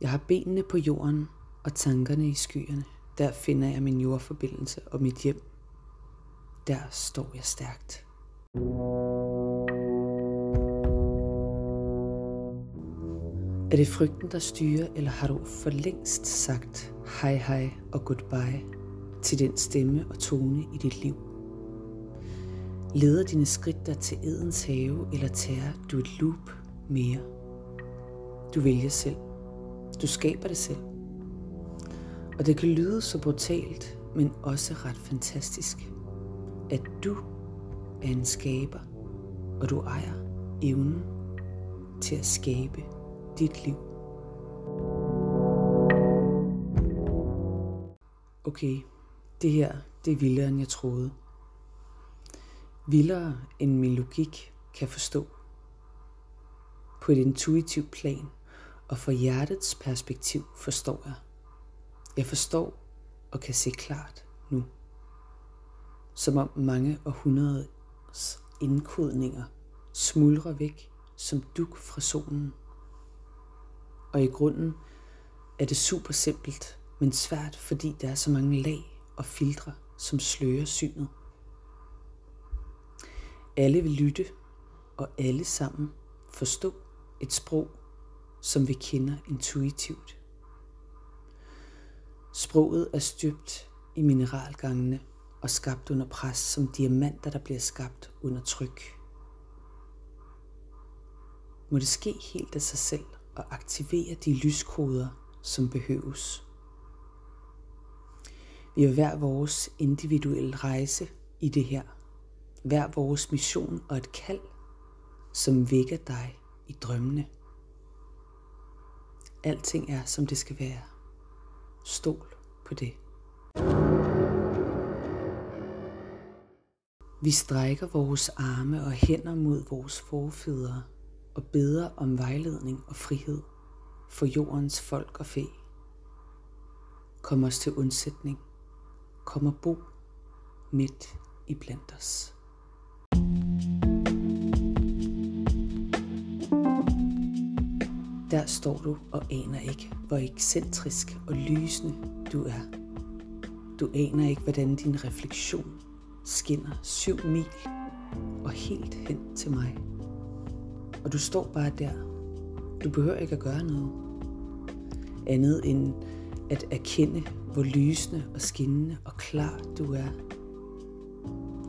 Jeg har benene på jorden og tankerne i skyerne. Der finder jeg min jordforbindelse og mit hjem. Der står jeg stærkt. Er det frygten, der styrer, eller har du for længst sagt hej hej og goodbye til den stemme og tone i dit liv? Leder dine skridt dig til Edens have, eller tager du et loop mere? Du vælger selv. Du skaber det selv. Og det kan lyde så brutalt, men også ret fantastisk, at du er en skaber, og du ejer evnen til at skabe dit liv. Okay, det her, det er vildere end jeg troede. Vildere end min logik kan forstå. På et intuitivt plan og fra hjertets perspektiv forstår jeg. Jeg forstår og kan se klart nu. Som om mange århundredes indkodninger smuldrer væk som duk fra solen. Og i grunden er det super simpelt, men svært, fordi der er så mange lag og filtre, som slører synet. Alle vil lytte, og alle sammen forstå et sprog, som vi kender intuitivt. Sproget er støbt i mineralgangene og skabt under pres som diamanter, der bliver skabt under tryk. Må det ske helt af sig selv og aktivere de lyskoder, som behøves. Vi har hver vores individuelle rejse i det her. Hver vores mission og et kald, som vækker dig i drømmene. Alting er, som det skal være. Stol på det. Vi strækker vores arme og hænder mod vores forfædre og beder om vejledning og frihed for jordens folk og fæ. Kom os til undsætning. Kom og bo midt i blandt os. Der står du og aner ikke, hvor ekscentrisk og lysende du er. Du aner ikke, hvordan din refleksion skinner syv mil og helt hen til mig. Og du står bare der. Du behøver ikke at gøre noget. Andet end at erkende, hvor lysende og skinnende og klar du er.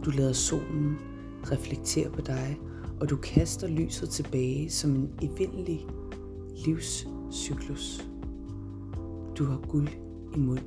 Du lader solen reflektere på dig, og du kaster lyset tilbage som en evindelig livscyklus. Du har guld i munden.